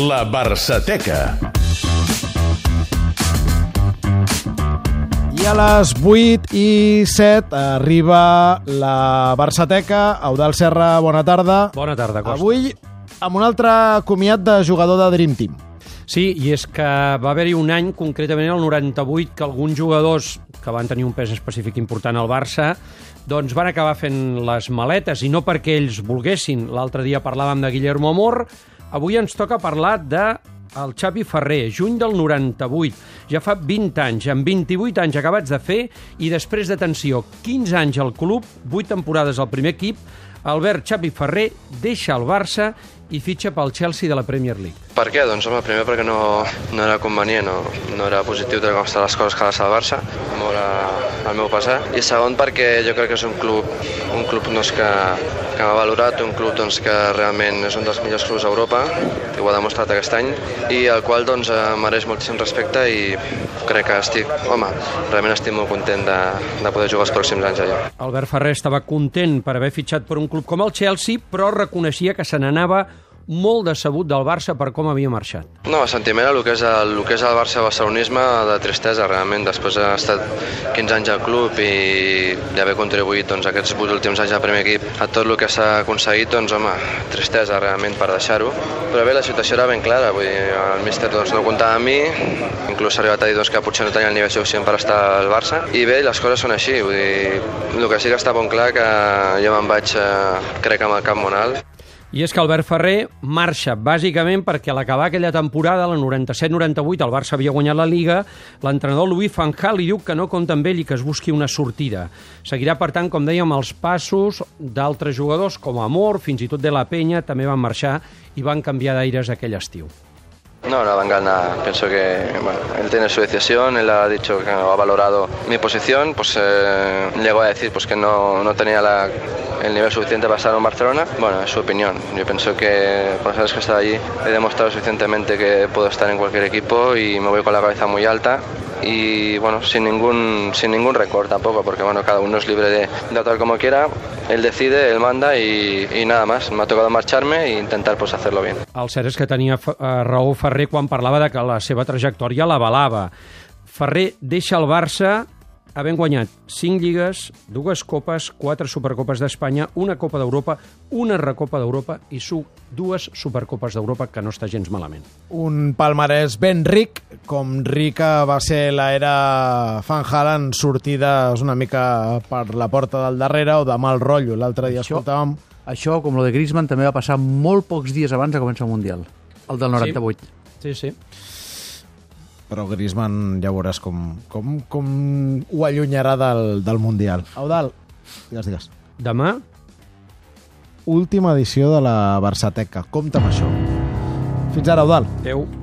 La Barçateca. I a les 8 i 7 arriba la Barçateca. Eudal Serra, bona tarda. Bona tarda, Costa. Avui amb un altre comiat de jugador de Dream Team. Sí, i és que va haver-hi un any, concretament el 98, que alguns jugadors que van tenir un pes específic important al Barça doncs van acabar fent les maletes, i no perquè ells volguessin. L'altre dia parlàvem de Guillermo Amor, avui ens toca parlar de el Xavi Ferrer, juny del 98. Ja fa 20 anys, amb 28 anys acabats de fer, i després d'atenció, 15 anys al club, 8 temporades al primer equip, Albert Xavi Ferrer deixa el Barça i fitxa pel Chelsea de la Premier League. Per què? Doncs home, primer perquè no, no era convenient, no, no era positiu de com estan les coses que ha el Barça, molt al meu passar. I segon perquè jo crec que és un club, un club doncs, que, que m'ha valorat, un club doncs, que realment és un dels millors clubs d'Europa, que ho ha demostrat aquest any, i el qual doncs, mereix moltíssim respecte i crec que estic, home, realment estic molt content de, de poder jugar els pròxims anys allà. Albert Ferrer estava content per haver fitxat per un club com el Chelsea, però reconeixia que se n'anava molt decebut del Barça per com havia marxat. No, sentiment el que és el, el, que és el Barça barcelonisme de tristesa, realment. Després ha estat 15 anys al club i d'haver contribuït doncs, aquests 8 últims anys al primer equip a tot el que s'ha aconseguit, doncs, home, tristesa realment per deixar-ho. Però bé, la situació era ben clara, vull dir, el míster doncs, no comptava amb mi, inclús ha arribat a dir doncs, que potser no tenia el nivell suficient per estar al Barça, i bé, les coses són així, vull dir, el que sí que està bon clar que jo me'n vaig, eh, crec, amb el cap molt alt. I és que Albert Ferrer marxa bàsicament perquè a l'acabar aquella temporada, la 97-98, el Barça havia guanyat la Liga, l'entrenador Louis van Gaal li diu que no compta amb ell i que es busqui una sortida. Seguirà, per tant, com dèiem, els passos d'altres jugadors com Amor, fins i tot de la Penya, també van marxar i van canviar d'aires aquell estiu. No, no, nada. Pienso que él tiene su decisión, él ha dicho que ha valorado mi posición, pues eh, llegó a decir pues, que no, no tenía el nivel suficiente para estar en Barcelona. Bueno, es su opinión. Yo pienso que por veces que estado allí he demostrado suficientemente que puedo estar en cualquier equipo y me voy con la cabeza muy alta y bueno, sin ningún, sin ningún récord tampoco, porque bueno, cada uno es libre de, de actuar como quiera, él decide, él manda y, y nada más, me ha tocado marcharme e intentar pues, hacerlo bien. El cert és que tenia eh, raó Ferrer quan parlava de que la seva trajectòria l'avalava. Ferrer deixa el Barça havent guanyat 5 lligues, dues copes, 4 supercopes d'Espanya, una Copa d'Europa, una Recopa d'Europa i su dues Supercopes d'Europa, que no està gens malament. Un palmarès ben ric, com rica va ser l'era Van Halen, sortides una mica per la porta del darrere o de mal rotllo. L'altre dia Això- escoltàvem... Això, com lo de Griezmann, també va passar molt pocs dies abans de començar el Mundial. El del 98. Sí, sí. Però Griezmann ja veuràs com, com, com ho allunyarà del, del Mundial. Eudal, digues, digues. Demà Última edició de la Barçateca. Compte amb això. Fins ara, Eudal. Adéu.